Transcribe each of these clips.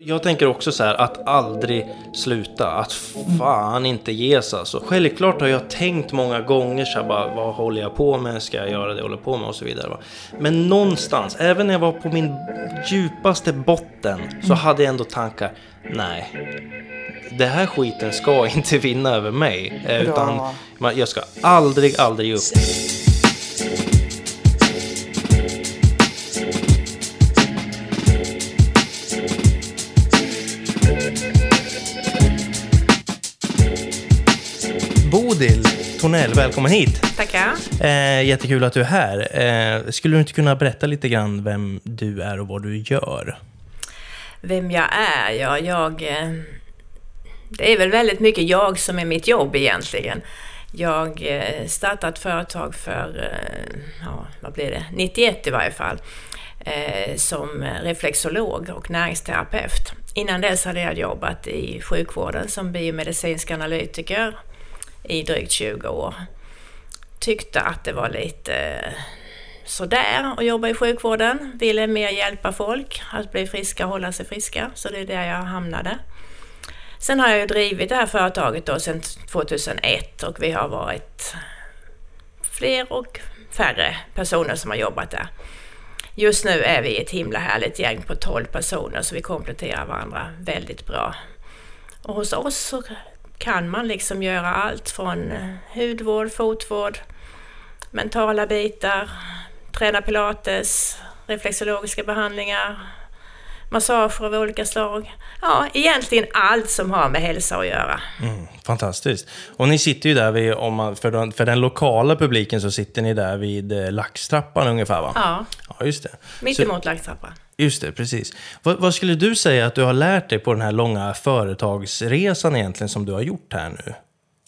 Jag tänker också så här att aldrig sluta, att fan inte ge sig alltså. Självklart har jag tänkt många gånger så här bara, vad håller jag på med, ska jag göra det jag håller på med och så vidare. Va? Men någonstans, även när jag var på min djupaste botten, så hade jag ändå tankar, nej. Det här skiten ska inte vinna över mig. eh, Utan man- jag ska aldrig, aldrig ge upp. Bodil Tornell, välkommen hit. Tackar. Eh, jättekul att du är här. Eh, skulle du inte kunna berätta lite grann vem du är och vad du gör? Vem jag är? Ja, jag... eh, Det är väl väldigt mycket jag som är mitt jobb egentligen. Jag eh, startade ett företag för, eh, ja, vad blir det, 91 i varje fall, som reflexolog och näringsterapeut. Innan dess hade jag jobbat i sjukvården som biomedicinsk analytiker i drygt 20 år. Tyckte att det var lite eh, sådär att jobba i sjukvården. Ville mer hjälpa folk att bli friska och hålla sig friska. Så det är där jag hamnade. Sen har jag ju drivit det här företaget då sedan 2001 och vi har varit fler och färre personer som har jobbat där. Just nu är vi ett himla härligt gäng på 12 personer så vi kompletterar varandra väldigt bra. Och hos oss så kan man liksom göra allt från eh, hudvård, fotvård, mentala bitar, träna pilates, reflexologiska behandlingar, massager av olika slag. Ja, egentligen allt som har med hälsa att göra. Mm, fantastiskt. Och ni sitter ju där vid, om man, för, den, för den lokala publiken så sitter ni där vid eh, Laxtrappan ungefär va? Ja, Ja, just det. Mittemot laxtrappan. Just det, precis. Vad, vad skulle du säga att du har lärt dig på den här långa företagsresan egentligen som du har gjort här nu?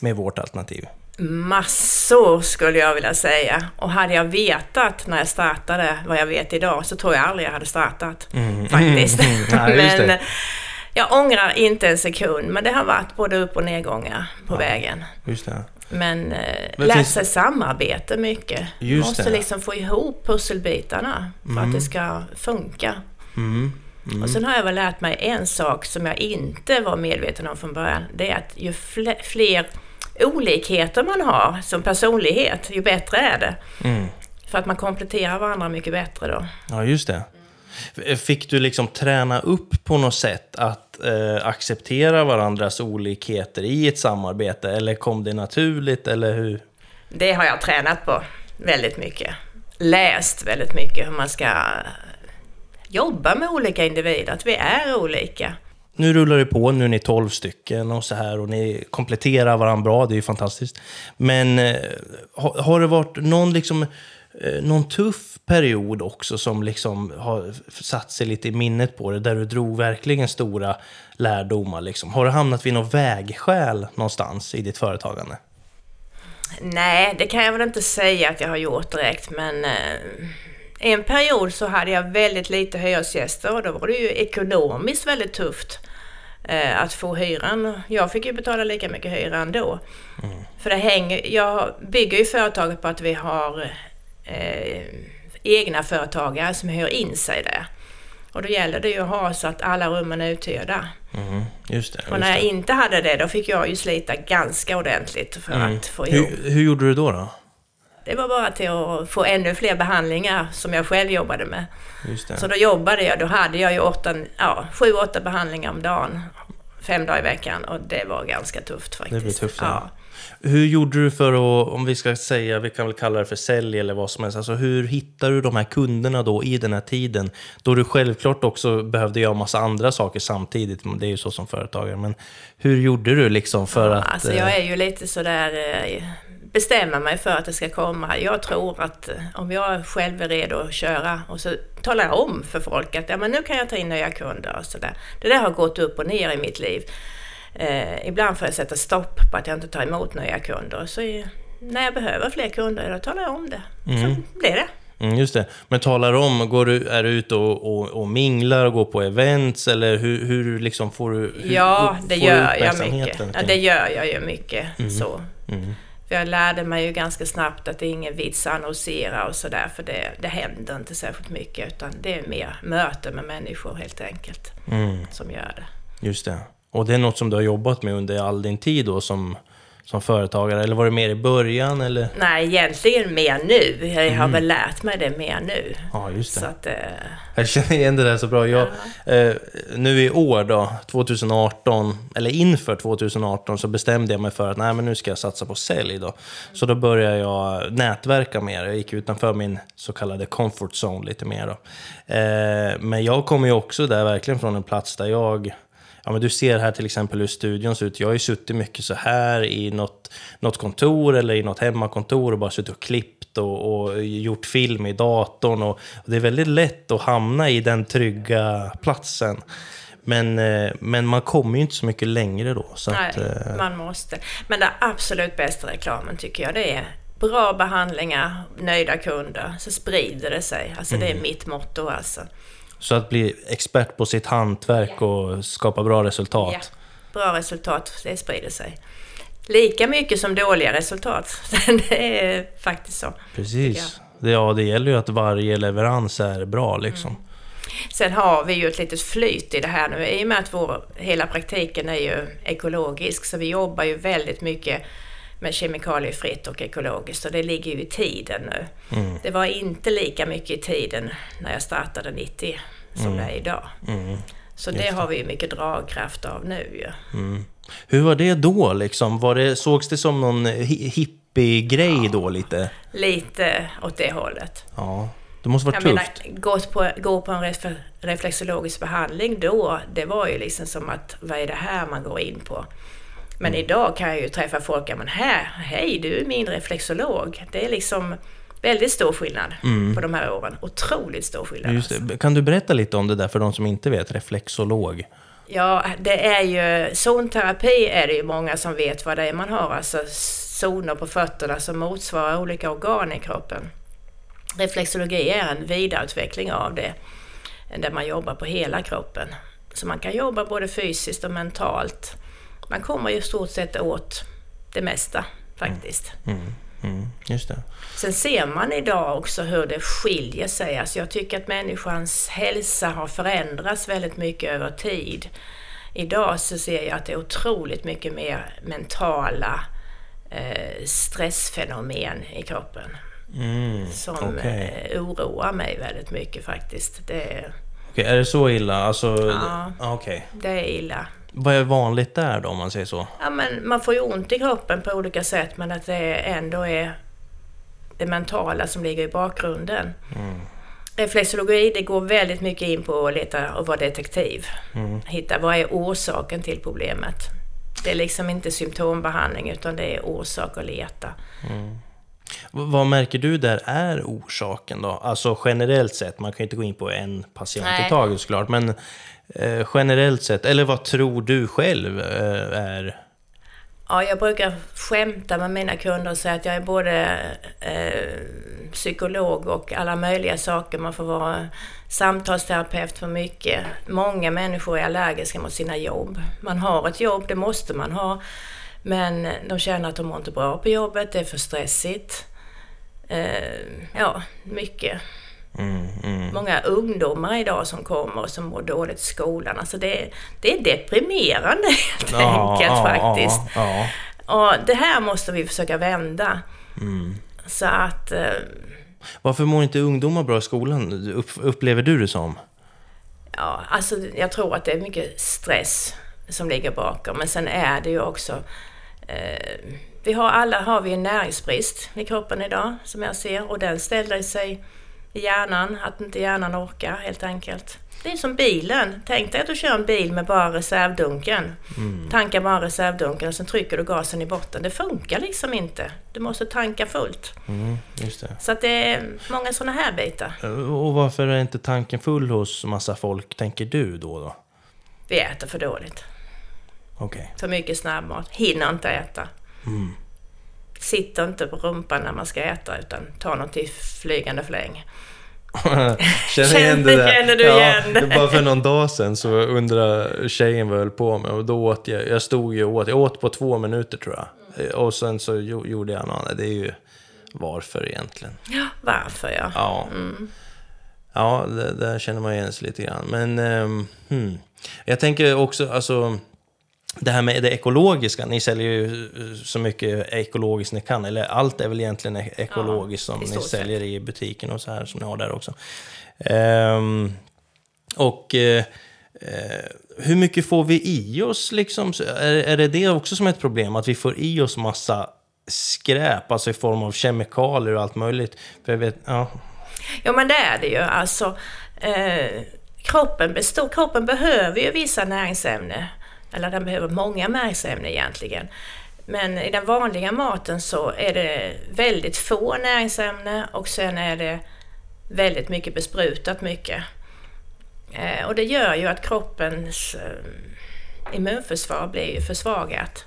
Med vårt alternativ. Massor skulle jag vilja säga. Och hade jag vetat när jag startade vad jag vet idag så tror jag aldrig jag hade startat. Faktiskt. Mm. Nej, men jag ångrar inte en sekund. Men det har varit både upp och nedgångar på vägen. Just det. Men, eh, Men finns- sig samarbete mycket. Just Måste det. liksom få ihop pusselbitarna för att det ska funka. Mm. Och sen har jag väl lärt mig en sak som jag inte var medveten om från början. Det är att ju fle- fler olikheter man har som personlighet, ju bättre är det. Mm. För att man kompletterar varandra mycket bättre då. Ja, just det. Fick du liksom träna upp på något sätt att eh, acceptera varandras olikheter i ett samarbete? Eller kom det naturligt? Eller hur? Det har jag tränat på väldigt mycket. Läst väldigt mycket hur man ska jobba med olika individer, att vi är olika. Nu rullar det på, nu är ni 12 stycken och så här och ni kompletterar varandra bra, det är ju fantastiskt. Men eh, har, har det varit någon, liksom, någon tuff period också som liksom har satt sig lite i minnet på det, där du drog verkligen stora lärdomar? Liksom? Har du hamnat vid något vägskäl någonstans i ditt företagande? Nej, det kan jag väl inte säga att jag har gjort direkt, men eh, en period så hade jag väldigt lite hyresgäster och då var det ju ekonomiskt väldigt tufft eh, att få hyran. Jag fick ju betala lika mycket hyra ändå. För det hänger, jag bygger ju företaget på att vi har eh, egna företagare som hyr in sig där. Och då gäller det ju att ha så att alla rummen är uthyrda. Mm, just det. Och när jag det. inte hade det, då fick jag ju slita ganska ordentligt för att få ihop. Hur, hur gjorde du då? då? Det var bara till att få ännu fler behandlingar som jag själv jobbade med. Så då jobbade jag, då hade jag ju åtta, ja, sju, åtta behandlingar om dagen. Fem dagar i veckan och det var ganska tufft faktiskt. Det blir tufft, ja. Ja. Hur gjorde du för att, om vi ska säga, vi kan väl kalla det för sälj eller vad som helst, alltså hur hittar du de här kunderna då i den här tiden? Då du självklart också behövde göra massa andra saker samtidigt, det är ju så som företagare. Men hur gjorde du liksom för att... Alltså eh, jag är ju lite sådär, eh, bestämma mig för att det ska komma. Jag tror att eh, om jag själv är redo att köra och så talar jag om för folk att ja, men nu kan jag ta in nya kunder och sådär. Det där har gått upp och ner i mitt liv. Eh, ibland får jag sätta stopp på att jag inte tar emot nya kunder. Så i, när jag behöver fler kunder, då talar jag om det. Så blir det. Mm, just det. Men talar om, går du, är du ute och, och, och minglar och går på events eller hur, hur liksom får du hur Ja, det gör jag mycket. Ja, det gör jag ju mycket så. Mm. För jag lärde mig ju ganska snabbt att det är ingen vits att annonsera och sådär för det, det händer inte särskilt mycket utan det är mer möte med människor helt enkelt Mm, som gör det. just det. Och det är något som du har jobbat med under all din tid då som, som företagare? Eller var det mer i början eller? Nej, egentligen mer nu. Jag har väl lärt mig det mer nu. Ja, just det. Så att, eh, Jag känner igen det där så bra. Jag, eh, nu i år då, 2018, eller inför 2018, så bestämde jag mig för att nej, men nu ska jag satsa på sälj. Då. Så då började jag nätverka mer. Jag gick utanför min så kallade comfort zone lite mer. Då. Eh, men jag kommer ju också där verkligen från en plats där jag Ja, men du ser här till exempel hur studion ser ut. Jag har ju suttit mycket så här i något, något kontor eller i något hemmakontor och bara suttit och klippt och, och gjort film i datorn. Och, och det är väldigt lätt att hamna i den trygga platsen. Men, eh, men man kommer ju inte så mycket längre då. Så nej, att, eh, man måste. Men det absolut bästa reklamen tycker jag det är bra behandlingar, nöjda kunder, så sprider det sig. Alltså det är Mm. mitt motto alltså. Så att bli expert på sitt hantverk och skapa bra resultat. Ja, bra resultat, det sprider sig. Lika mycket som dåliga resultat. det är faktiskt så. Precis. Ja, det gäller ju att varje leverans är bra liksom. Sen har vi ju ett litet flyt i det här nu i och med att vår, hela praktiken är ju ekologisk så vi jobbar ju väldigt mycket med kemikaliefritt och ekologiskt och det ligger ju i tiden nu. Det var inte lika mycket i tiden när jag startade 90 som det är idag. Mm. Så det har vi ju mycket dragkraft av nu ju. Mm. Hur var det då liksom? Var det, sågs det som någon hi- hippie-grej då lite? Lite åt det hållet. Ja, det måste vara tufft. menar, gå på, gå på en ref- reflexologisk behandling då, det var ju liksom som att, vad är det här man går in på? Men Mm. idag kan jag ju träffa folk, ja men här, hej du är min reflexolog. Det är liksom väldigt stor skillnad på de här åren. Otroligt stor skillnad. Mm. Alltså. Kan du berätta lite om det där för de som inte vet? Reflexolog. Ja, det är ju, zonterapi är det ju många som vet vad det är man har, alltså zoner på fötterna som motsvarar olika organ i kroppen. Reflexologi är en vidareutveckling av det, där man jobbar på hela kroppen. Så man kan jobba både fysiskt och mentalt. Man kommer ju i stort sett åt det mesta faktiskt. Mm, mm, just det. Sen ser man idag också hur det skiljer sig. Alltså jag tycker att människans hälsa har förändrats väldigt mycket över tid. Idag så ser jag att det är otroligt mycket mer mentala eh, stressfenomen i kroppen. Mm, Som okej. eh, oroar mig väldigt mycket faktiskt. Det, Okej, är det så illa? Alltså, Ja. okej. det är illa. Vad är vanligt där då om man säger så? Ja, men man får ju ont i kroppen på olika sätt men att det ändå är det mentala som ligger i bakgrunden. Reflexologi det går väldigt mycket in på att leta och vara detektiv. Hitta vad är orsaken till problemet. Det är liksom inte symptombehandling utan det är orsak att leta. V- Vad märker du där är orsaken då? Alltså generellt sett, man kan ju inte gå in på en patient i Nej. taget såklart, men eh, generellt sett, eller vad tror du själv eh, är... Ja, jag brukar skämta med mina kunder och säga att jag är både eh, psykolog och alla möjliga saker. Man får vara samtalsterapeut för mycket. Många människor är allergiska mot sina jobb. Man har ett jobb, det måste man ha. Men de känner att de mår inte bra på jobbet, det är för stressigt. Eh, ja, mycket. Mm, mm. Många ungdomar idag som kommer och som mår dåligt i skolan. Alltså det, det är deprimerande helt enkelt faktiskt. Ja, Och det här måste vi försöka vända. Så att... eh, Varför mår inte ungdomar bra i skolan? Upp, upplever du det som? Ja, alltså jag tror att det är mycket stress som ligger bakom. Men sen är det ju också... Eh, vi har alla har vi en näringsbrist i kroppen idag, som jag ser. Och den ställer sig i hjärnan, att inte hjärnan orkar helt enkelt. Det är som bilen. Tänk dig att du kör en bil med bara reservdunken. Tankar bara reservdunken och sen trycker du gasen i botten. Det funkar liksom inte. Du måste tanka fullt. Mm, just det. Så att det är många sådana här bitar. Eh, Och varför är inte tanken full hos massa folk, tänker du då? då? Vi äter för dåligt. Okej. För mycket snabbmat. Hinner inte äta. Sitter inte på rumpan när man ska äta utan tar något i flygande fläng. Känner igen det där. Känner du igen det? bara för någon dag sedan så undrade tjejen vad jag höll på med och då åt jag, jag stod ju och åt, jag åt på två minuter tror jag. Och sen så gjo- gjorde jag något annat, det är ju varför egentligen. Ja, varför ja. Ja, ja det, där känner man igen sig lite grann. Men ehm, hmm. jag tänker också, alltså det här med det ekologiska, ni säljer ju eh, så mycket ekologiskt ni kan, eller allt är väl egentligen e- ekologiskt Ja, som ni säljer i butiken och så här som ni har där också. Ehm, och eh, hur mycket får vi i oss liksom? Är, är det det också som är ett problem? Att vi får i oss massa skräp, alltså i form av kemikalier och allt möjligt? För jag vet, ja, Ja men det är det ju. Alltså, eh, kroppen, består, kroppen behöver ju vissa näringsämnen. Eller den behöver många näringsämnen egentligen. Men i den vanliga maten så är det väldigt få näringsämnen och sen är det väldigt mycket besprutat mycket. Eh, och det gör ju att kroppens eh, immunförsvar blir försvagat.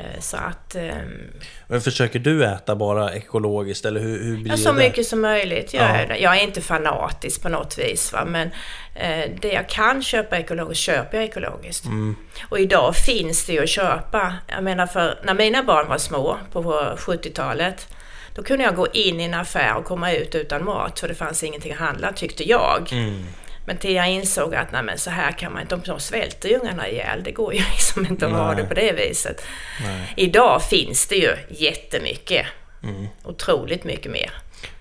Eh, så att... ehm, Men försöker du äta bara ekologiskt eller hur, hur blir Ja, så det? där? mycket som möjligt. Jag, Ja. är, jag är inte fanatisk på något vis. Va? Men eh, det jag kan köpa ekologiskt köper jag ekologiskt. Mm. Och idag finns det ju att köpa. Jag menar för när mina barn var små på 70-talet. Då kunde jag gå in i en affär och komma ut utan mat. För det fanns ingenting att handla tyckte jag. Mm. Men till jag insåg att nej, men så här kan man inte, de svälter ju ungarna ihjäl. Det går ju liksom inte att ha det på det viset. Nej. Idag finns det ju jättemycket. Mm. Otroligt mycket mer.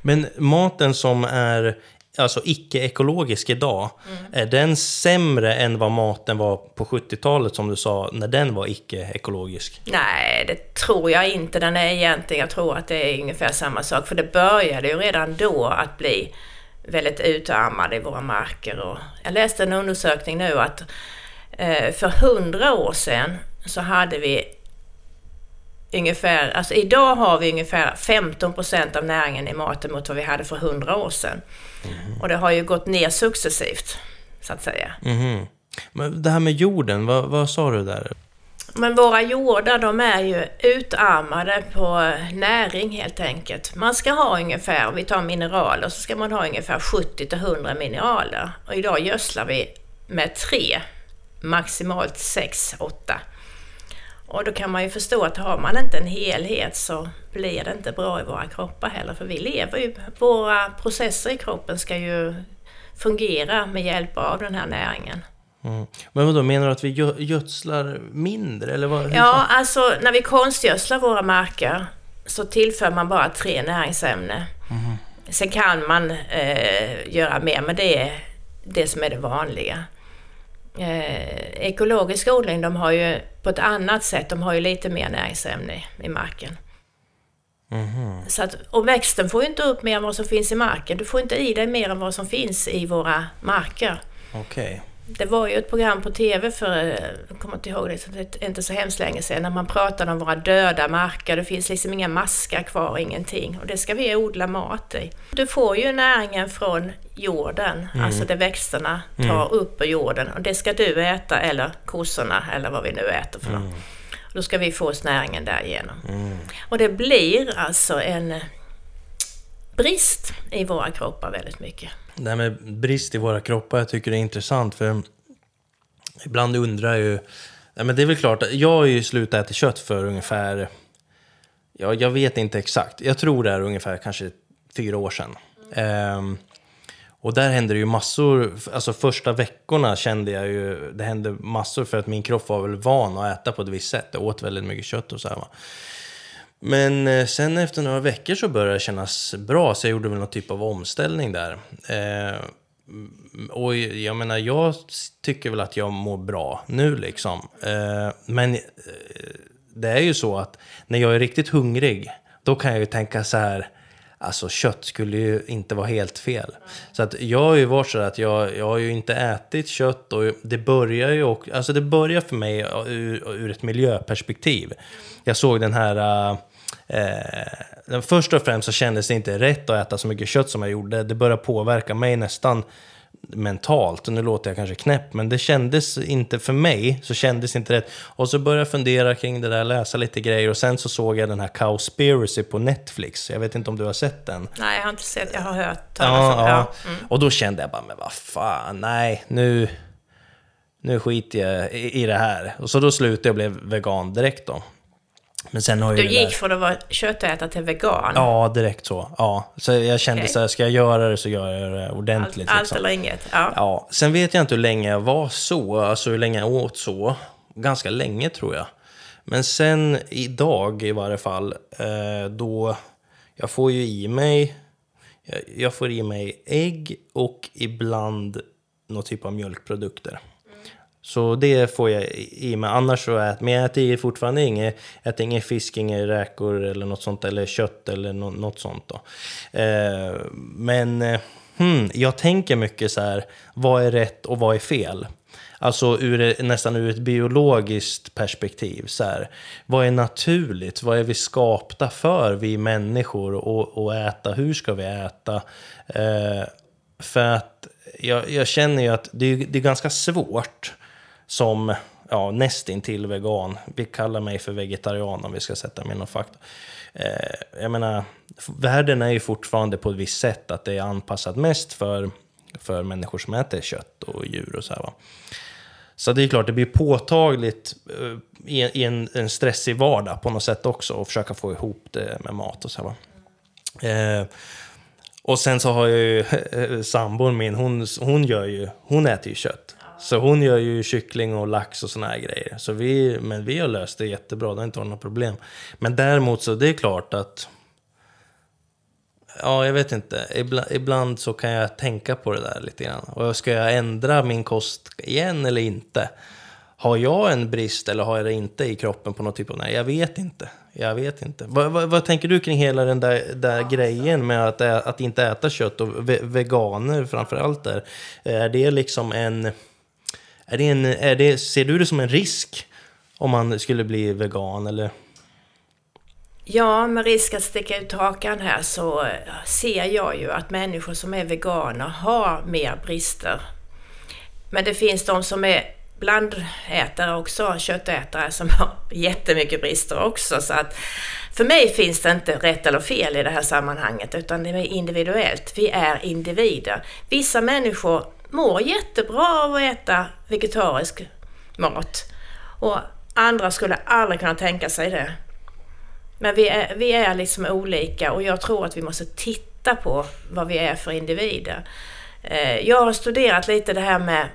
Men maten som är alltså icke-ekologisk idag, Mm. är den sämre än vad maten var på 70-talet som du sa, när den var icke-ekologisk? Nej, det tror jag inte den är egentligen. Jag tror att det är ungefär samma sak. För det började ju redan då att bli väldigt utarmade i våra marker. Och jag läste en undersökning nu att eh, för hundra år sedan så hade vi ungefär, alltså idag har vi ungefär 15 procent av näringen i maten mot vad vi hade för hundra år sedan. Och det har ju gått ner successivt, så att säga. Mhm. Men det här med jorden, vad, vad sa du där? Men våra jordar de är ju utarmade på näring helt enkelt. Man ska ha ungefär, om vi tar mineraler, så ska man ha ungefär 70 till 100 mineraler. Och idag gödslar vi med tre, maximalt 6, 8. Och då kan man ju förstå att har man inte en helhet så blir det inte bra i våra kroppar heller. För vi lever ju, våra processer i kroppen ska ju fungera med hjälp av den här näringen. Mm. Men vadå, menar du att vi gö- gödslar mindre? Eller vad, Ja, alltså när vi konstgödslar våra marker så tillför man bara tre näringsämnen. Sen kan man eh, göra mer, men det är det som är det vanliga. Eh, ekologisk odling, de har ju på ett annat sätt, de har ju lite mer näringsämnen i, marken. Så att, och växten får ju inte upp mer än vad som finns i marken. Du får inte i dig mer än vad som finns i våra marker. Okej. Det var ju ett program på TV för, jag kommer inte ihåg det, inte så hemskt länge sedan, när man pratade om våra döda marker. Det finns liksom inga maskar kvar, ingenting. Och det ska vi odla mat i. Du får ju näringen från jorden, alltså det växterna tar upp ur jorden. Och det ska du äta, eller kossorna, eller vad vi nu äter för något. Och Då ska vi få oss näringen därigenom. Och det blir alltså en brist i våra kroppar väldigt mycket. Det här med brist i våra kroppar, jag tycker det är intressant för ibland undrar jag ju... Ja, men det är väl klart, jag har ju slutat äta kött för ungefär... Ja, jag vet inte exakt. Jag tror det är ungefär kanske fyra år sedan. Ehm, och där hände det ju massor, alltså första veckorna kände jag ju, det hände massor för att min kropp var väl van att äta på ett visst sätt. Jag åt väldigt mycket kött och så här va. Men eh, sen efter några veckor så började det kännas bra, så jag gjorde väl någon typ av omställning där. Eh, och jag menar, jag tycker väl att jag mår bra nu liksom. Eh, men eh, det är ju så att när jag är riktigt hungrig, då kan jag ju tänka så här, alltså kött skulle ju inte vara helt fel. Så att jag har ju varit så att jag, jag har ju inte ätit kött och det börjar ju också, alltså det börjar för mig ur, ur ett miljöperspektiv. Jag såg den här eh, Eh, den första och främst så kändes det inte rätt att äta så mycket kött som jag gjorde. Det började påverka mig nästan mentalt. Nu låter jag kanske knäpp, men det kändes inte för mig, så kändes inte rätt. Och så började jag fundera kring det där, läsa lite grejer och sen så såg jag den här Cowspiracy på Netflix. Jag vet inte om du har sett den? Nej, jag har inte sett, jag har hört talas om ja, ja. Mm. Och då kände jag bara, men vad fan, nej, nu, nu skiter jag i, i det här. Och så då slutade jag och blev vegan direkt då. Men sen har du gick där... från att vara köttätare till vegan? Ja, direkt så. Ja. Så jag kände okay. så här, ska jag göra det så gör jag det ordentligt. Allt, liksom. allt eller inget? Ja. ja. Sen vet jag inte hur länge jag var så, alltså hur länge jag åt så. Ganska länge tror jag. Men sen idag i varje fall, eh, då jag får ju i mig, jag får i mig ägg och ibland någon typ av mjölkprodukter. Så det får jag i mig. Annars så äter men jag äter fortfarande inget, äter ingen fisk, inga räkor eller något sånt. Eller kött eller no, något sånt då. Eh, men eh, hmm, jag tänker mycket så här, vad är rätt och vad är fel? Alltså ur, nästan ur ett biologiskt perspektiv. Så här, vad är naturligt? Vad är vi skapta för, vi människor, och, äta? Hur ska vi äta? Eh, för att jag, jag, känner ju att det, det är ganska svårt som ja, nästintill vegan. Vi kallar mig för vegetarian om vi ska sätta med någon fakta. Eh, jag menar, världen är ju fortfarande på ett visst sätt att det är anpassat mest för, för människor som äter kött och djur och så här. Va? Så det är klart, det blir påtagligt eh, i, i en, en, stressig vardag på något sätt också, att försöka få ihop det med mat och så här. Va? Eh, och sen så har jag ju sambon min, hon, hon, gör ju, hon äter ju kött. Så hon gör ju kyckling och lax och såna här grejer. Så vi, men vi har löst det jättebra, det har inte varit något problem. Men däremot så det är klart att... Ja, jag vet inte. Ibland, ibland så kan jag tänka på det där lite grann. Och ska jag ändra min kost igen eller inte? Har jag en brist eller har jag det inte i kroppen på något typ av... Nej, jag vet inte. Jag vet inte. Vad, vad, vad tänker du kring hela den där, där grejen med att, att inte äta kött och veganer framförallt där? Är det liksom en är det en, är det, ser du det som en risk om man skulle bli vegan eller? Ja, med risk att sticka ut hakan här så ser jag ju att människor som är veganer har mer brister. Men det finns de som är blandätare också, köttätare, som har jättemycket brister också. Så att för mig finns det inte rätt eller fel i det här sammanhanget, utan det är individuellt. Vi är individer. Vissa människor mår jättebra av att äta vegetarisk mat. Och andra skulle aldrig kunna tänka sig det. Men vi är, vi är liksom olika och jag tror att vi måste titta på vad vi är för individer. Eh, jag har studerat lite det här med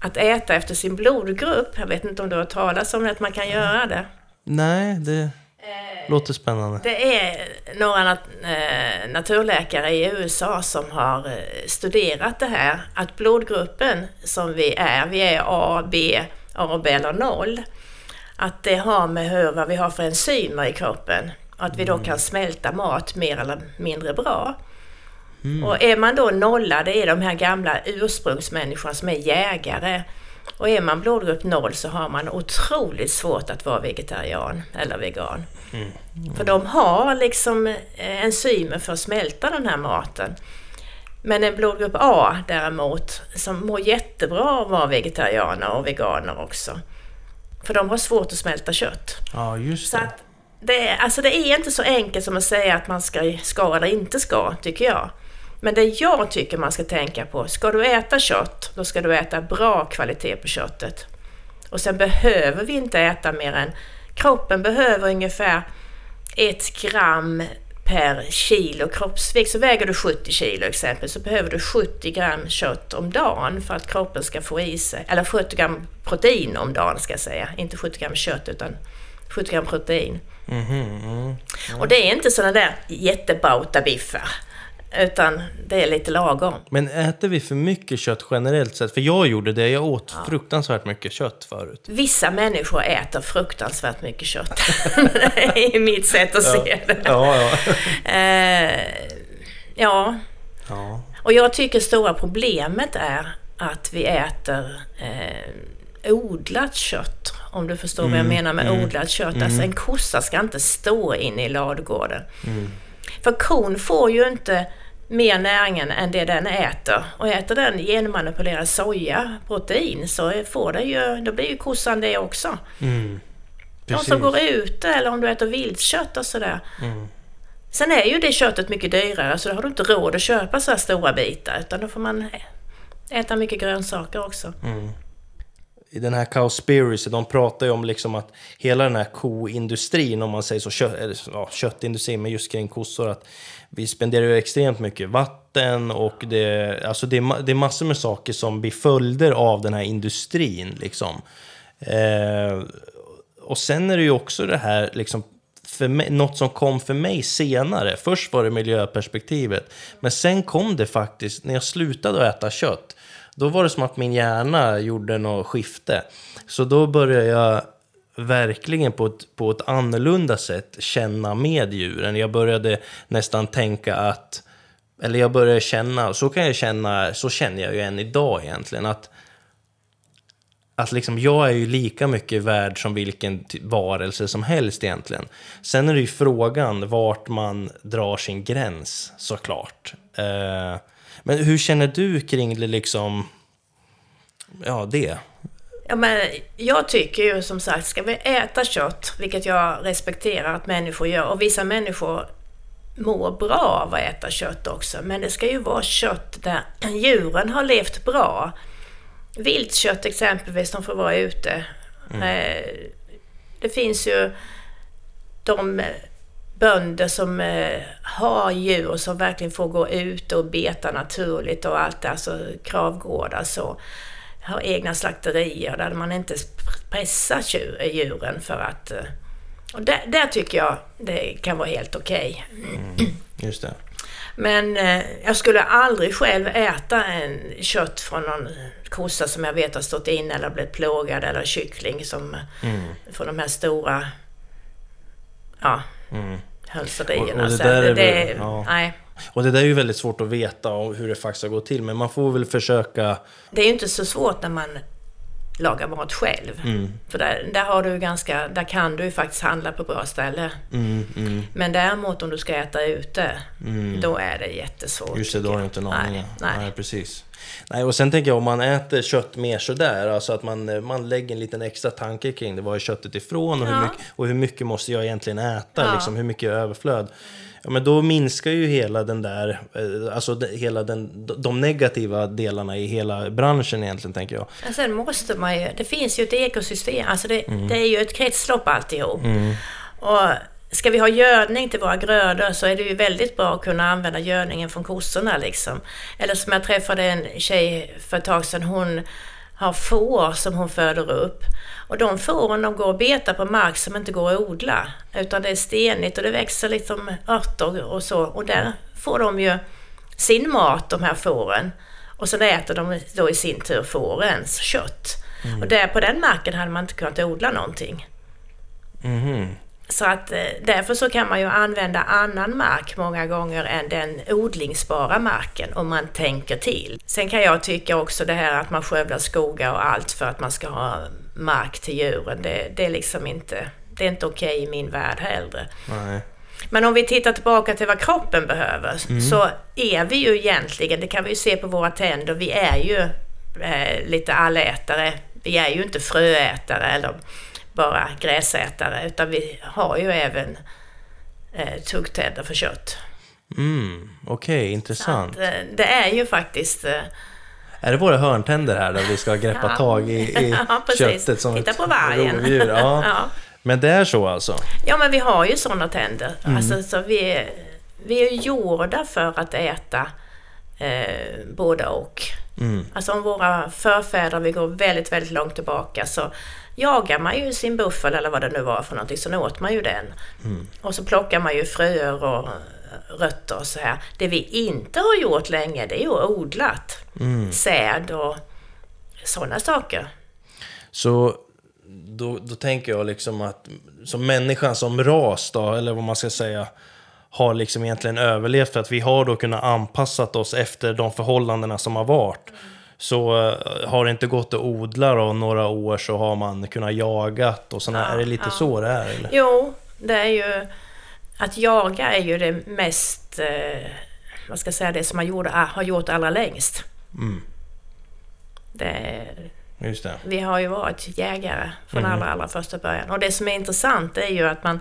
att äta efter sin blodgrupp. Jag vet inte om du har talat om det, att man kan göra det? Nej, det låter spännande. Det är några nat eh, naturläkare i USA som har eh, studerat det här. Att blodgruppen som vi är, vi är A, B, A, B eller 0. Att det har med hur, vad vi har för enzymer i kroppen. Att vi då mm. kan smälta mat mer eller mindre bra. Mm. Och är man då nolla, det är de här gamla ursprungsmänniskorna som är jägare. Och är man blodgrupp 0 så har man otroligt svårt att vara vegetarian eller vegan. Mm. Mm. För de har liksom eh, enzymer för att smälta den här maten. Men en blodgrupp A däremot, som mår jättebra av att vara vegetarianer och veganer också. För de har svårt att smälta kött. Ja, just det. Så det, är, alltså det är inte så enkelt som att säga att man ska, ska eller inte ska, tycker jag. Men det jag tycker man ska tänka på, ska du äta kött, då ska du äta bra kvalitet på köttet. Och sen behöver vi inte äta mer än, kroppen behöver ungefär ett gram per kilo kroppsvikt. Så väger du 70 kilo exempel så behöver du 70 gram kött om dagen för att kroppen ska få i sig, eller 70 gram protein om dagen ska jag säga, inte 70 gram kött utan 70 gram protein. Mm -hmm. mm. Och det är inte sådana där jättebauta biffar. Utan det är lite lagom. Men äter vi för mycket kött generellt sett? För jag gjorde det, jag åt ja. fruktansvärt mycket kött förut. Vissa människor äter fruktansvärt mycket kött. det är mitt sätt att ja. se det. Ja, ja. Eh, ja. ja. Och jag tycker stora problemet är att vi äter eh, odlat kött. Om du förstår mm, vad jag mm, menar med mm, odlat kött. Mm. Alltså en kossa ska inte stå inne i ladugården. Mm. För kon får ju inte mer näringen än det den äter. Och äter den genmanipulerad soja, protein, så får det ju, då blir ju kossan det också. Mm. De som går ute eller om du äter viltkött och sådär. Mm. Sen är ju det köttet mycket dyrare så då har du inte råd att köpa så här stora bitar utan då får man äta mycket grönsaker också. Mm. I den här Cowspiracy, de pratar ju om liksom att hela den här koindustrin, om man säger så, kö, eller, ja, köttindustrin, men just kring kossor, att vi spenderar ju extremt mycket vatten och det, alltså det, är, det är massor med saker som blir följder av den här industrin. Liksom. Eh, och sen är det ju också det här, liksom, för mig, något som kom för mig senare. Först var det miljöperspektivet, men sen kom det faktiskt, när jag slutade att äta kött, då var det som att min hjärna gjorde något skifte. Så då började jag verkligen på ett, på ett annorlunda sätt känna med djuren. Jag började nästan tänka att, eller jag började känna, så kan jag känna, så känner jag ju än idag egentligen, att att liksom jag är ju lika mycket värd som vilken varelse som helst egentligen. Sen är det ju frågan vart man drar sin gräns såklart. Eh, men hur känner du kring det liksom, ja det? Ja, men jag tycker ju som sagt, ska vi äta kött, vilket jag respekterar att människor gör, och vissa människor mår bra av att äta kött också, men det ska ju vara kött där djuren har levt bra. Viltkött exempelvis, de får vara ute. Eh, Det finns ju de bönder som eh, har djur som verkligen får gå ut och beta naturligt och allt det, alltså kravgårdar så. Har egna slakterier där man inte pressar tjur- djuren för att... eh, Och där, där tycker jag det kan vara helt okej. Just det. Men eh, jag skulle aldrig själv äta en kött från någon kossa som jag vet har stått in eller blivit plågad eller kyckling som Mm. från de här stora ja, Mm. hönserierna. Och- och det Så där är det, väl- ja. nej, Och det där är ju väldigt svårt att veta hur det faktiskt har gått till, men man får väl försöka... det är ju inte så svårt när man lagar mat själv. Mm, För där, där, har du ganska, där kan du ju faktiskt handla på bra ställe. mm, mm, Men däremot om du ska äta ute, mm. då är det jättesvårt. Just det, då har du inte en aning. Nej, Nej, nej. precis. Nej, och sen tänker jag om man äter kött mer sådär, alltså att man, man lägger en liten extra tanke kring det. Var är köttet ifrån och, hur, Ja. mycket, och hur mycket måste jag egentligen äta? Ja. Liksom, hur mycket är överflöd? Ja, men då minskar ju hela den där, eh, alltså hela den, de negativa delarna i hela branschen egentligen, tänker jag. Men sen måste man ju, det finns ju ett ekosystem, alltså det, det är ju ett kretslopp alltihop. Och ska vi ha gödning till våra grödor så är det ju väldigt bra att kunna använda gödningen från kossorna liksom. Eller som jag träffade en tjej för ett tag sedan, hon har får som hon föder upp. Och de fåren de går och betar på mark som inte går att odla. Utan det är stenigt och det växer liksom örter och så. Och där får de ju sin mat, de här fåren. Och sen äter de då i sin tur fårens kött. Och där på den marken hade man inte kunnat odla någonting. Mhm. Så att eh, därför så kan man ju använda annan mark många gånger än den odlingsbara marken om man tänker till. Sen kan jag tycka också det här att man skövlar skogar och allt för att man ska ha mark till djuren. Det, det är liksom inte, det är inte okej i min värld heller. Nej. Men om vi tittar tillbaka till vad kroppen behöver så är vi ju egentligen, det kan vi ju se på våra tänder, vi är ju eh, lite allätare. Vi är ju inte fröätare eller bara gräsätare utan vi har ju även eh, tuggtänder för kött. Mm, Okej, Så intressant. att, eh, det är ju faktiskt... Eh, Är det våra hörntänder här där vi ska greppa Ja. tag i, i Ja, köttet som Titta ett på vargen. rovdjur? Ja. ja. Men det är så alltså? Ja, men vi har ju sådana tänder. Mm. Alltså, så vi, vi är gjorda för att äta eh, både och. Mm. Alltså om våra förfäder, vi går väldigt, väldigt långt tillbaka, så jagar man ju sin buffel eller vad det nu var för någonting, så åt man ju den. Mm. Och så plockar man ju fröer och rötter och så här. Det vi inte har gjort länge, det är ju odlat. Mm. Säd och sådana saker. Så då, då tänker jag liksom att som människan som ras då, eller vad man ska säga, har liksom egentligen överlevt för att vi har då kunnat anpassat oss efter de förhållandena som har varit. Så eh, har det inte gått att odla då några år så har man kunnat jagat och sådana. Ja, är det lite ja. så det är? Eller? Jo, det är ju... Att jaga är ju det mest... Eh, vad ska jag säga, det som man gjorde, har gjort allra längst. Mm. Det, Just det. vi har ju varit jägare från Mm. allra, allra första början. Och det som är intressant är ju att man...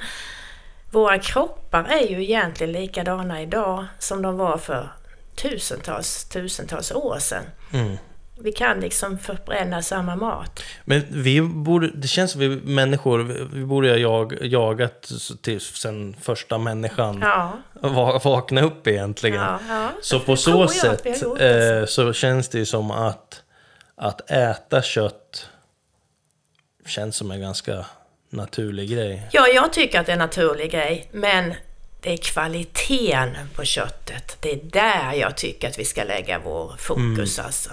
Våra kroppar är ju egentligen likadana idag som de var för tusentals, tusentals år sedan. Mm. Vi kan liksom förbränna samma mat. Men vi borde, det känns som vi människor, vi- borde ha jag, jagat till sen första människan Ja, va, vakna upp egentligen. ja, ja. Så på så sätt gjort, alltså. eh, så känns det ju som att, att äta kött känns som en ganska naturlig grej. Ja, jag tycker att det är en naturlig grej, men det är kvaliteten på köttet. Det är där jag tycker att vi ska lägga vår fokus alltså.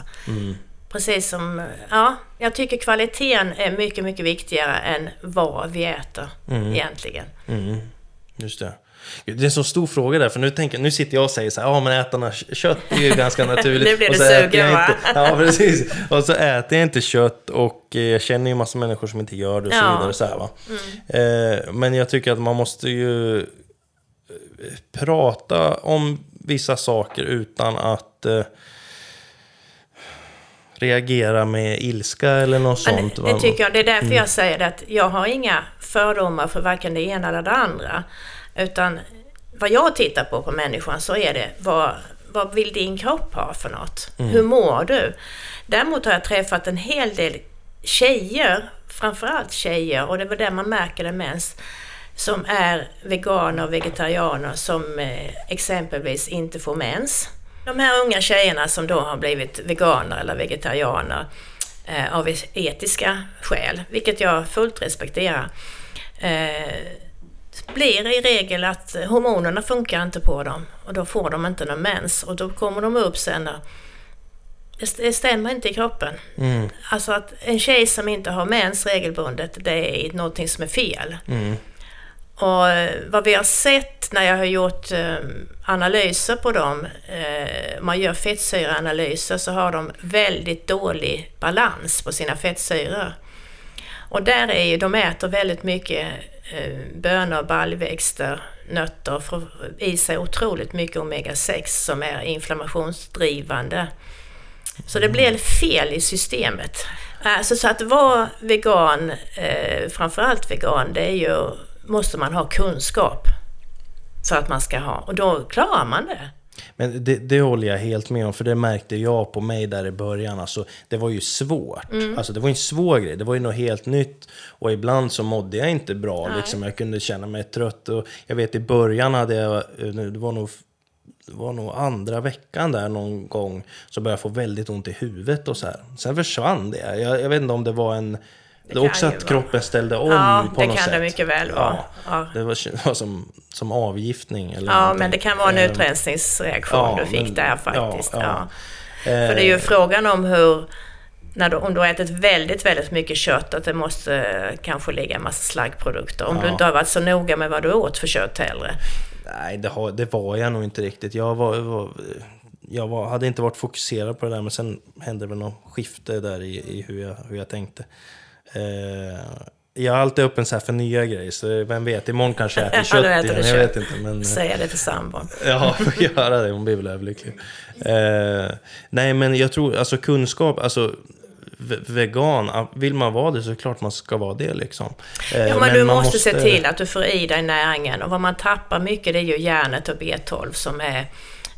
Precis som, ja, jag tycker kvaliteten är mycket, mycket viktigare än vad vi äter egentligen. Mm. Just det. Det är en så stor fråga där, för nu, tänker, nu sitter jag och säger så här, ja men ätarna kött är ju ganska naturligt. Nu blir du sugen, va? inte, Ja, precis. Och så äter jag inte kött och eh, jag känner ju massa människor som inte gör det och så Ja. Mm. vidare. Så här, va? Eh, men jag tycker att man måste ju prata om vissa saker utan att eh, reagera med ilska eller något Men sånt. det, det tycker jag, det är därför jag säger det att jag har inga fördomar för varken det ena eller det andra. Utan vad jag tittar på på människan så är det vad, vad vill din kropp ha för något? Hur mår du? Däremot har jag träffat en hel del tjejer, framförallt tjejer, och det är väl där man märker det mest, som är veganer och vegetarianer som eh, exempelvis inte får mens. De här unga tjejerna som då har blivit veganer eller vegetarianer eh, av etiska skäl, vilket jag fullt respekterar, eh, blir i regel att hormonerna funkar inte på dem och då får de inte någon mens och då kommer de upp sen det det stämmer inte i kroppen. Mm, Alltså att en tjej som inte har mens regelbundet, det är någonting som är fel. mm, Och eh, vad vi har sett när jag har gjort eh, analyser på dem, eh, man gör fettsyraanalyser, så har de väldigt dålig balans på sina fettsyror. Och där är ju, de äter väldigt mycket bönor, baljväxter, nötter, får i sig otroligt mycket omega-6 som är inflammationsdrivande. Så det blir fel i systemet. Alltså så att vara vegan, framförallt vegan, det är ju, måste man ha kunskap för att man ska ha. Och då klarar man det. Men det, det håller jag helt med om, för det märkte jag på mig där i början. Alltså, det var ju svårt. Mm. Alltså, det var ju en svår grej, det var ju något helt nytt. Och ibland så mådde jag inte bra, Nej. liksom. jag kunde känna mig trött. Och jag vet i början hade jag, eh, det var nog, det var nog andra veckan där någon gång, så började jag få väldigt ont i huvudet och så här. Sen försvann det. Jag, jag vet inte om det var en... Det, kan också att vara. kroppen ställde om Ja, på det något kan sätt. det mycket väl vara. Ja. Det var, det var som, som avgiftning eller Ja, någonting. men det kan vara en Eh, utrensningsreaktion ja, du fick men- där faktiskt. ja, Ja, ja. För det är ju frågan om hur, när du, om du har ätit väldigt, väldigt mycket kött, att det måste kanske ligga en massa slaggprodukter. Om du Ja. inte har varit så noga med vad du åt för kött heller. Nej, det, har, det var jag nog inte riktigt. Jag, var, var, jag var, hade inte varit fokuserad på det där, men sen hände väl något skifte där i, i hur, jag, hur jag tänkte. Eh, jag är alltid öppen så för nya grejer, så vem vet, imorgon kanske jag äter kött äter igen. Jag vet inte, men... eh, Säga det till sambon. Ja, får göra det. Hon blir väl överlycklig. Eh, nej, men jag tror, alltså kunskap, alltså ve- vegan, ah, vill man vara det så är det klart man ska vara det liksom. Eh, Ja, men, du man måste, se till att du får i dig näringen. Och vad man tappar mycket det är ju järnet och B12 som är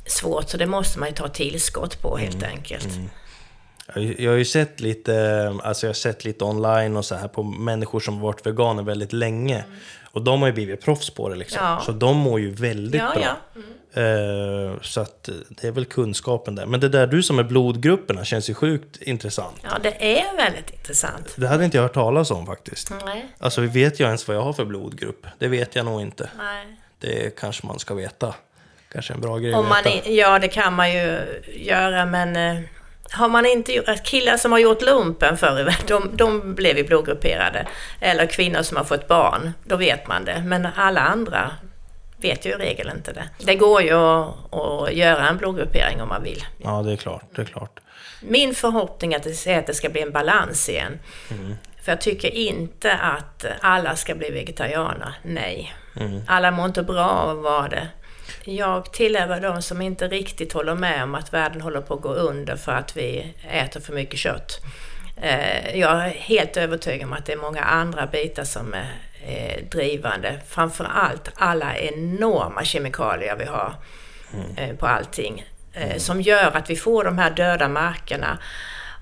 svårt. Så det måste man ju ta tillskott på helt Mm, enkelt. Jag, jag har ju sett lite, alltså jag har sett lite online och så här på människor som varit veganer väldigt länge. Och de har ju blivit proffs på det liksom. Ja. Så de mår ju väldigt Ja, bra. ja. Eh, så att det är väl kunskapen där. Men det där du som är blodgrupperna känns ju sjukt intressant. Ja, det är väldigt intressant. Det hade inte jag hört talas om faktiskt. Nej, Alltså vet jag ens vad jag har för blodgrupp? Det vet jag nog inte. nej. Det kanske man ska veta. Kanske en bra grej Om att man, veta. i- ja, det kan man ju göra, men eh, har man inte gjort... Killar som har gjort lumpen förr i världen, de, de blev ju blodgrupperade. Eller kvinnor som har fått barn, då vet man det. Men alla andra vet ju i regel inte det. Det går ju att, att göra en blodgruppering om man vill. Ja, det är klart. Det är klart. Min förhoppning är att det, ska bli en balans igen. Mm. För jag tycker inte att alla ska bli vegetarianer, nej. Mm. Alla mår inte bra av att vara det. Jag tillhör de som inte riktigt håller med om att världen håller på att gå under för att vi äter för mycket kött. Eh, jag är helt övertygad om att det är många andra bitar som är drivande. Framför allt alla enorma kemikalier vi har mm. på allting. Mm. Som gör att vi får de här döda markerna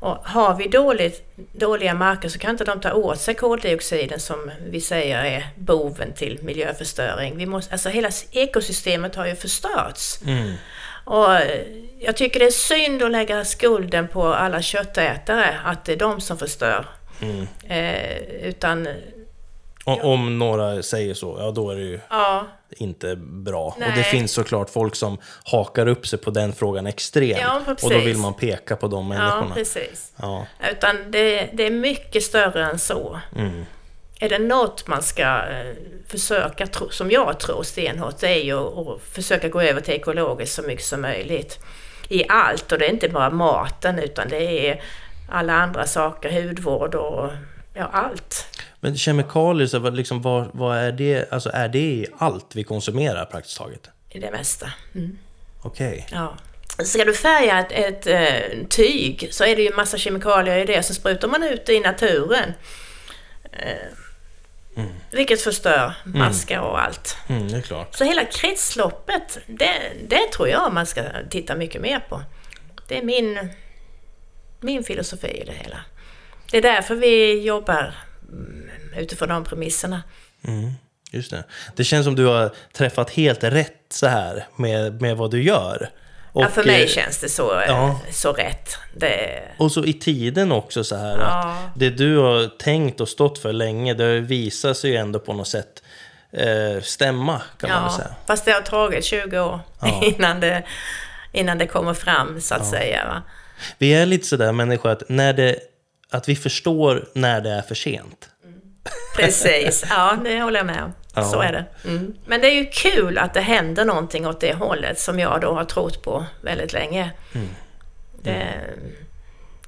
och har vi dåligt, dåliga marker så kan inte de ta åt sig koldioxiden som vi säger är boven till miljöförstöring. Vi måste, alltså hela ekosystemet har ju förstörts. Mm. Och jag tycker det är synd att lägga skulden på alla köttätare, att det är de som förstör. Mm. Eh, utan Ja. Om några säger så, ja då är det ju ja. Inte bra. Nej. Och det finns såklart folk som hakar upp sig på den frågan extremt. Ja, och då vill man peka på de människorna. Ja, precis. Ja. Utan det, det är mycket större än så. Mm. Är det något man ska eh, försöka, som jag tror stenhårt, det är ju att försöka gå över till ekologiskt så mycket som möjligt. I allt, och det är inte bara maten utan det är alla andra saker, hudvård och ja, allt. Men kemikalier, så liksom, vad, vad, är det? Alltså är det i allt vi konsumerar praktiskt taget? I det mesta. Mm. Okej. Okay. Ja. Ska du färga ett, ett, eh, tyg så är det ju massa kemikalier i det, så sprutar man ut det i naturen. Eh, mm. Vilket förstör mm. maskar och allt. Mm, det är klart. Så hela kretsloppet, det, det tror jag man ska titta mycket mer på. Det är min, min filosofi i det hela. Det är därför vi jobbar mm, utifrån de premisserna. Mm, just det. Det känns som du har träffat helt rätt så här med, med vad du gör. Och, ja, för mig eh, känns det så, ja. så rätt. Det... Och så i tiden också så här. Ja. Att det du har tänkt och stått för länge, det visar sig ju ändå på något sätt eh, stämma, kan ja, man väl säga. fast det har tagit 20 år innan, det, innan det kommer fram, så att säga. Va? Vi är lite sådär människor att när det att vi förstår när det är för sent. Mm. Precis, ja det håller jag med om. Ja. Så är det. Mm. Men det är ju kul att det händer någonting åt det hållet som jag då har trott på väldigt länge. Mm. Det,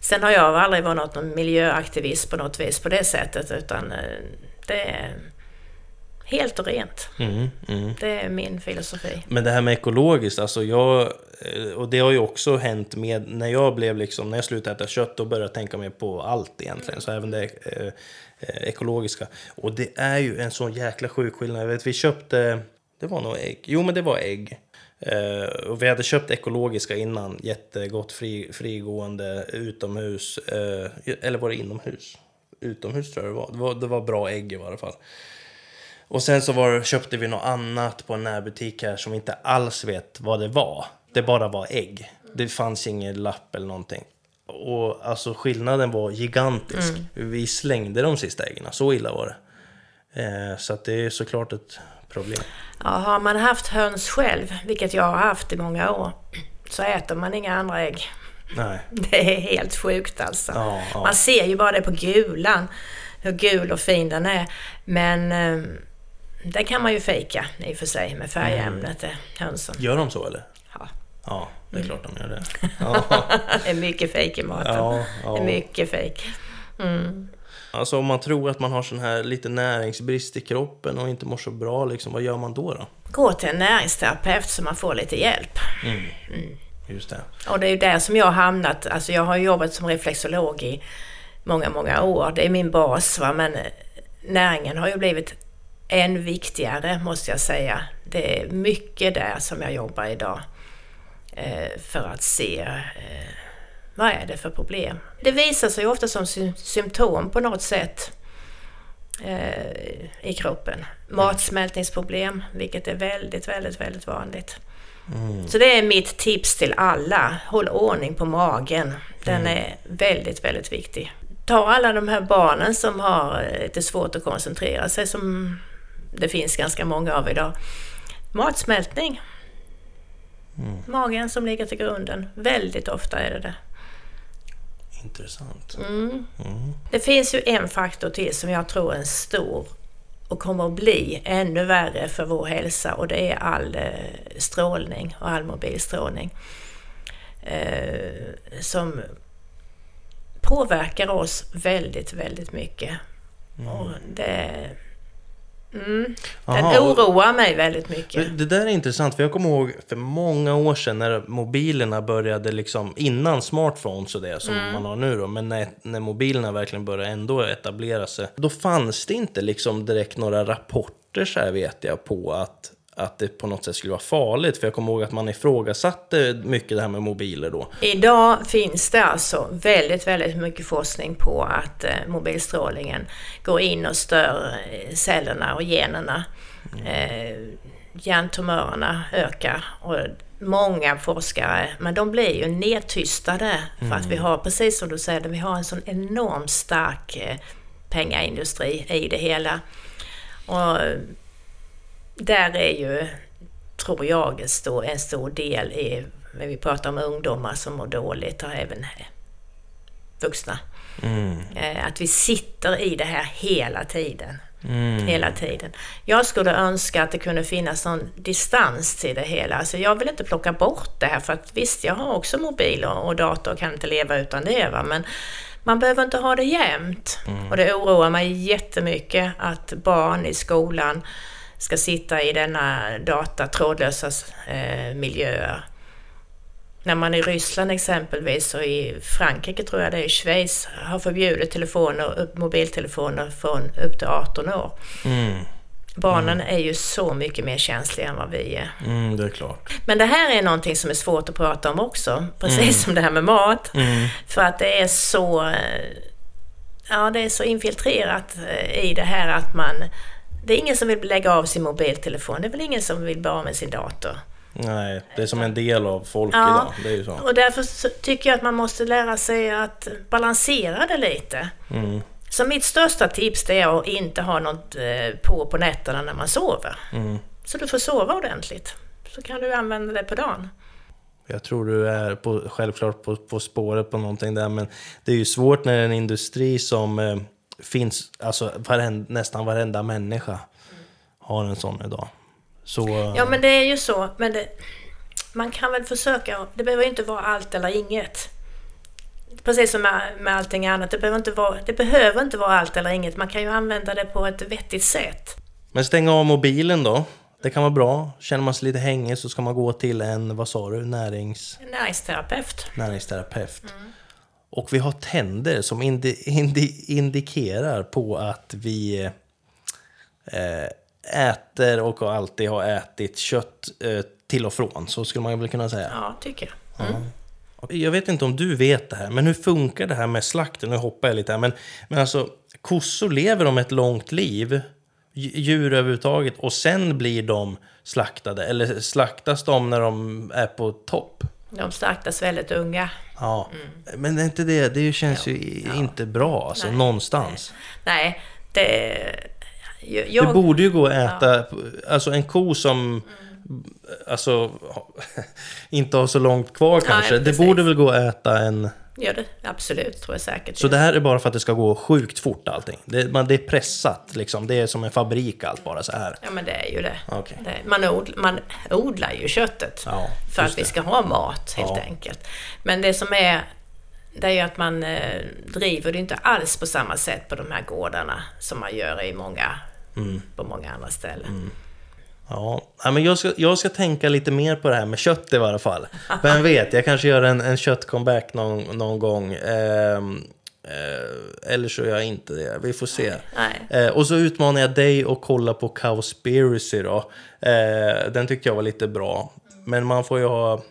sen har jag aldrig varit någon miljöaktivist på något vis på det sättet utan eh, det är helt och rent. Mm, mm. Det är min filosofi. Men det här med ekologiskt, alltså jag, eh, och det har ju också hänt med när jag blev liksom, när jag slutade äta kött, då började tänka mer på allt egentligen, så även det eh, eh, ekologiska. Och det är ju en sån jäkla sjuk skillnad. Jag vet, vi köpte, det var nog ägg, jo men det var ägg. Uh, och vi hade köpt ekologiska innan, jättegott, fri, frigående, utomhus, uh, eller var det inomhus? Utomhus tror jag det var. Det var, det var bra ägg i varje fall. Och sen så var, köpte vi något annat på en närbutik här som inte alls vet vad det var. Det bara var ägg. Det fanns ingen lapp eller någonting. Och alltså skillnaden var gigantisk. Mm. Vi slängde de sista äggen, så illa var det. Eh, så att det är såklart ett problem. Ja, har man haft höns själv, vilket jag har haft i många år, så äter man inga andra ägg. Nej. Det är helt sjukt alltså. Ja, ja. Man ser ju bara det på gulan, hur gul och fin den är. Men eh, det kan man ju fejka i och för sig med färgämnet mm. hönsen. Gör de så eller? Ja. Ja, det är mm. klart de gör det. Ja. det är mycket fejk i maten. Ja, ja. Det är mycket fejk. Mm. Alltså om man tror att man har sån här lite näringsbrist i kroppen och inte mår så bra, liksom, vad gör man då? då? Gå till en näringsterapeut så man får lite hjälp. Mm. Mm. Just det. Och det är ju där som jag har hamnat. Alltså jag har jobbat som reflexolog i många, många år. Det är min bas. Va? Men näringen har ju blivit än viktigare måste jag säga. Det är mycket där som jag jobbar idag. Eh, för att se eh, vad är det för problem. Det visar sig ofta som symptom på något sätt eh, i kroppen. Matsmältningsproblem, vilket är väldigt, väldigt, väldigt vanligt. Mm. Så det är mitt tips till alla. Håll ordning på magen. Den mm. är väldigt, väldigt viktig. Ta alla de här barnen som har lite svårt att koncentrera sig, som det finns ganska många av idag. Matsmältning. Mm. Magen som ligger till grunden. Väldigt ofta är det det. Intressant. Mm. Mm. Det finns ju en faktor till som jag tror är en stor och kommer att bli ännu värre för vår hälsa och det är all eh, strålning och all mobilstrålning. Eh, som påverkar oss väldigt, väldigt mycket. Mm. Och det, Den Aha, oroar mig väldigt mycket. Det där är intressant, för jag kommer ihåg för många år sedan när mobilerna började liksom, innan smartphones och det som Mm. man har nu då, men när, när mobilerna verkligen började ändå etablera sig, då fanns det inte liksom direkt några rapporter så här vet jag på att att det på något sätt skulle vara farligt. För jag kommer ihåg att man ifrågasatte mycket det här med mobiler då. Idag finns det alltså väldigt, väldigt mycket forskning på att eh, mobilstrålningen går in och stör eh, cellerna och generna. Eh, hjärntumörerna ökar och många forskare, men de blir ju nedtystade för att vi har, precis som du säger, vi har en sån enormt stark pengaindustri i det hela. Och där är ju, tror jag, en stor, en stor del i, när vi pratar om ungdomar som mår dåligt och även vuxna. Eh, Att vi sitter i det här hela tiden. Hela tiden. Jag skulle önska att det kunde finnas någon distans till det hela. Alltså jag vill inte plocka bort det här för att visst, jag har också mobil och, och dator och kan inte leva utan det. Va? Men man behöver inte ha det jämt. Och det oroar mig jättemycket att barn i skolan ska sitta i denna data, trådlösa eh, miljöer. När man i Ryssland exempelvis och i Frankrike tror jag det är, i Schweiz har förbjudit telefoner, mobiltelefoner från upp till 18 år. Barnen är ju så mycket mer känsliga än vad vi är. Mm, det är klart. Men det här är någonting som är svårt att prata om också, precis som det här med mat. För att det är så, eh, ja, det är så infiltrerat eh, i det här att man, det är ingen som vill lägga av sin mobiltelefon, det är väl ingen som vill bli av med sin dator. Nej, det är som en del av folk Ja. idag. Det är ju så. Och därför tycker jag att man måste lära sig att balansera det lite. Mm. Så mitt största tips det är att inte ha något eh, på på nätterna när man sover. Mm. Så du får sova ordentligt. Så kan du använda det på dagen. Jag tror du är på, självklart på, på spåret på någonting där, men det är ju svårt när en industri som eh, finns, alltså varend, nästan varenda människa har en sån idag. Så... Ja men det är ju så. Men det, man kan väl försöka. Det behöver inte vara allt eller inget. Precis som med, med allting annat. Det behöver, inte vara, det behöver inte vara allt eller inget. Man kan ju använda det på ett vettigt sätt. Men stänga av mobilen då. Det kan vara bra. Känner man sig lite hängig så ska man gå till en, vad sa du, närings, En näringsterapeut. näringsterapeut. Och vi har tänder som indi, indi, indikerar på att vi eh, äter och alltid har ätit kött eh, till och från. Så skulle man väl kunna säga. Ja, tycker jag. Mm. Jag vet inte om du vet det här, men hur funkar det här med slakten? Nu hoppar jag lite här, men, men alltså kossor lever de ett långt liv, dj- djur överhuvudtaget, och sen blir de slaktade? Eller slaktas de när de är på topp? De slaktas väldigt unga. Ja, men det är inte det, det känns ju i- inte bra alltså, Nej. någonstans. Nej, det... Jag, Det borde ju gå att äta, alltså en ko som alltså, inte har så långt kvar kanske. det borde väl gå att äta en... gör det absolut, tror jag säkert. Så det här är bara för att det ska gå sjukt fort allting? Det, man, det är pressat liksom, det är som en fabrik allt bara så här? Ja, men det är ju det. Okej. det man, odl, man odlar ju köttet Ja, för att vi det. ska ha mat, helt Ja. enkelt. Men det som är... Det är ju att man eh, driver det inte alls på samma sätt på de här gårdarna som man gör i många, Mm. på många andra ställen. Ja, ja, men jag ska, jag ska tänka lite mer på det här med kött i varje fall. Vem vet, jag kanske gör en, en köttcomeback någon, någon gång. Ehm, eh, eller så gör jag inte det, vi får se. Eh, och så utmanar jag dig att kolla på Cowspiracy då. Eh, den tyckte jag var lite bra. Men man får ju ha...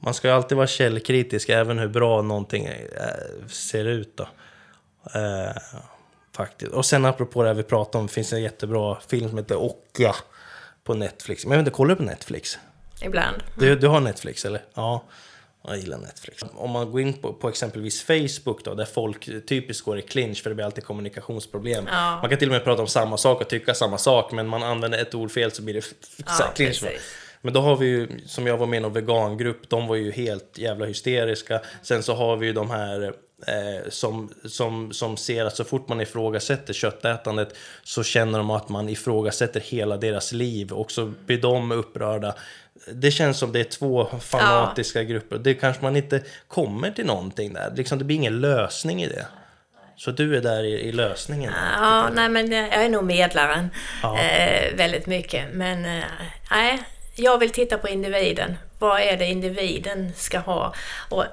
Man ska ju alltid vara källkritisk, även hur bra någonting eh, ser ut då. Eh, faktiskt. Och sen apropå det här vi pratade om, det finns en jättebra film som heter Okja på Netflix. Men jag vet inte, kollar du på Netflix? Ibland. Du, du har Netflix eller? Ja. Jag gillar Netflix. Om man går in på, på exempelvis Facebook då, där folk typiskt går i clinch för det blir alltid kommunikationsproblem. Ja. Man kan till och med prata om samma sak och tycka samma sak, men man använder ett ord fel så blir det här clinch. Men då har vi ju, som jag var med i någon vegangrupp, de var ju helt jävla hysteriska. Sen så har vi ju de här eh, som, som, som ser att så fort man ifrågasätter köttätandet så känner de att man ifrågasätter hela deras liv och så blir de upprörda. Det känns som det är två fanatiska grupper. Det kanske man inte kommer till någonting där. Liksom, det blir ingen lösning i det. Så du är där i, i lösningen? Ja, nej men jag är nog medlaren Ja. eh, väldigt mycket. Men eh, nej, jag vill titta på individen. Vad är det individen ska ha? Och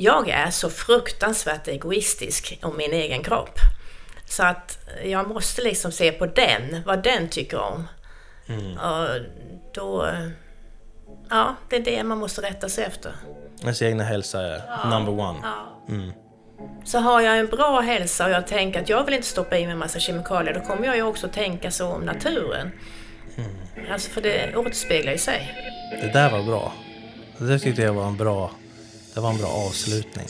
jag är så fruktansvärt egoistisk om min egen kropp. Så att jag måste liksom se på den, vad den tycker om. Mm. Och då... Ja, det är det man måste rätta sig efter. Ens egna hälsa är number one. Ja. Mm. Så har jag en bra hälsa och jag tänker att jag vill inte stoppa i mig en massa kemikalier, då kommer jag ju också tänka så om naturen. Alltså för det återspeglar ju sig. Det där var bra. Det tyckte jag var en bra, det var en bra avslutning.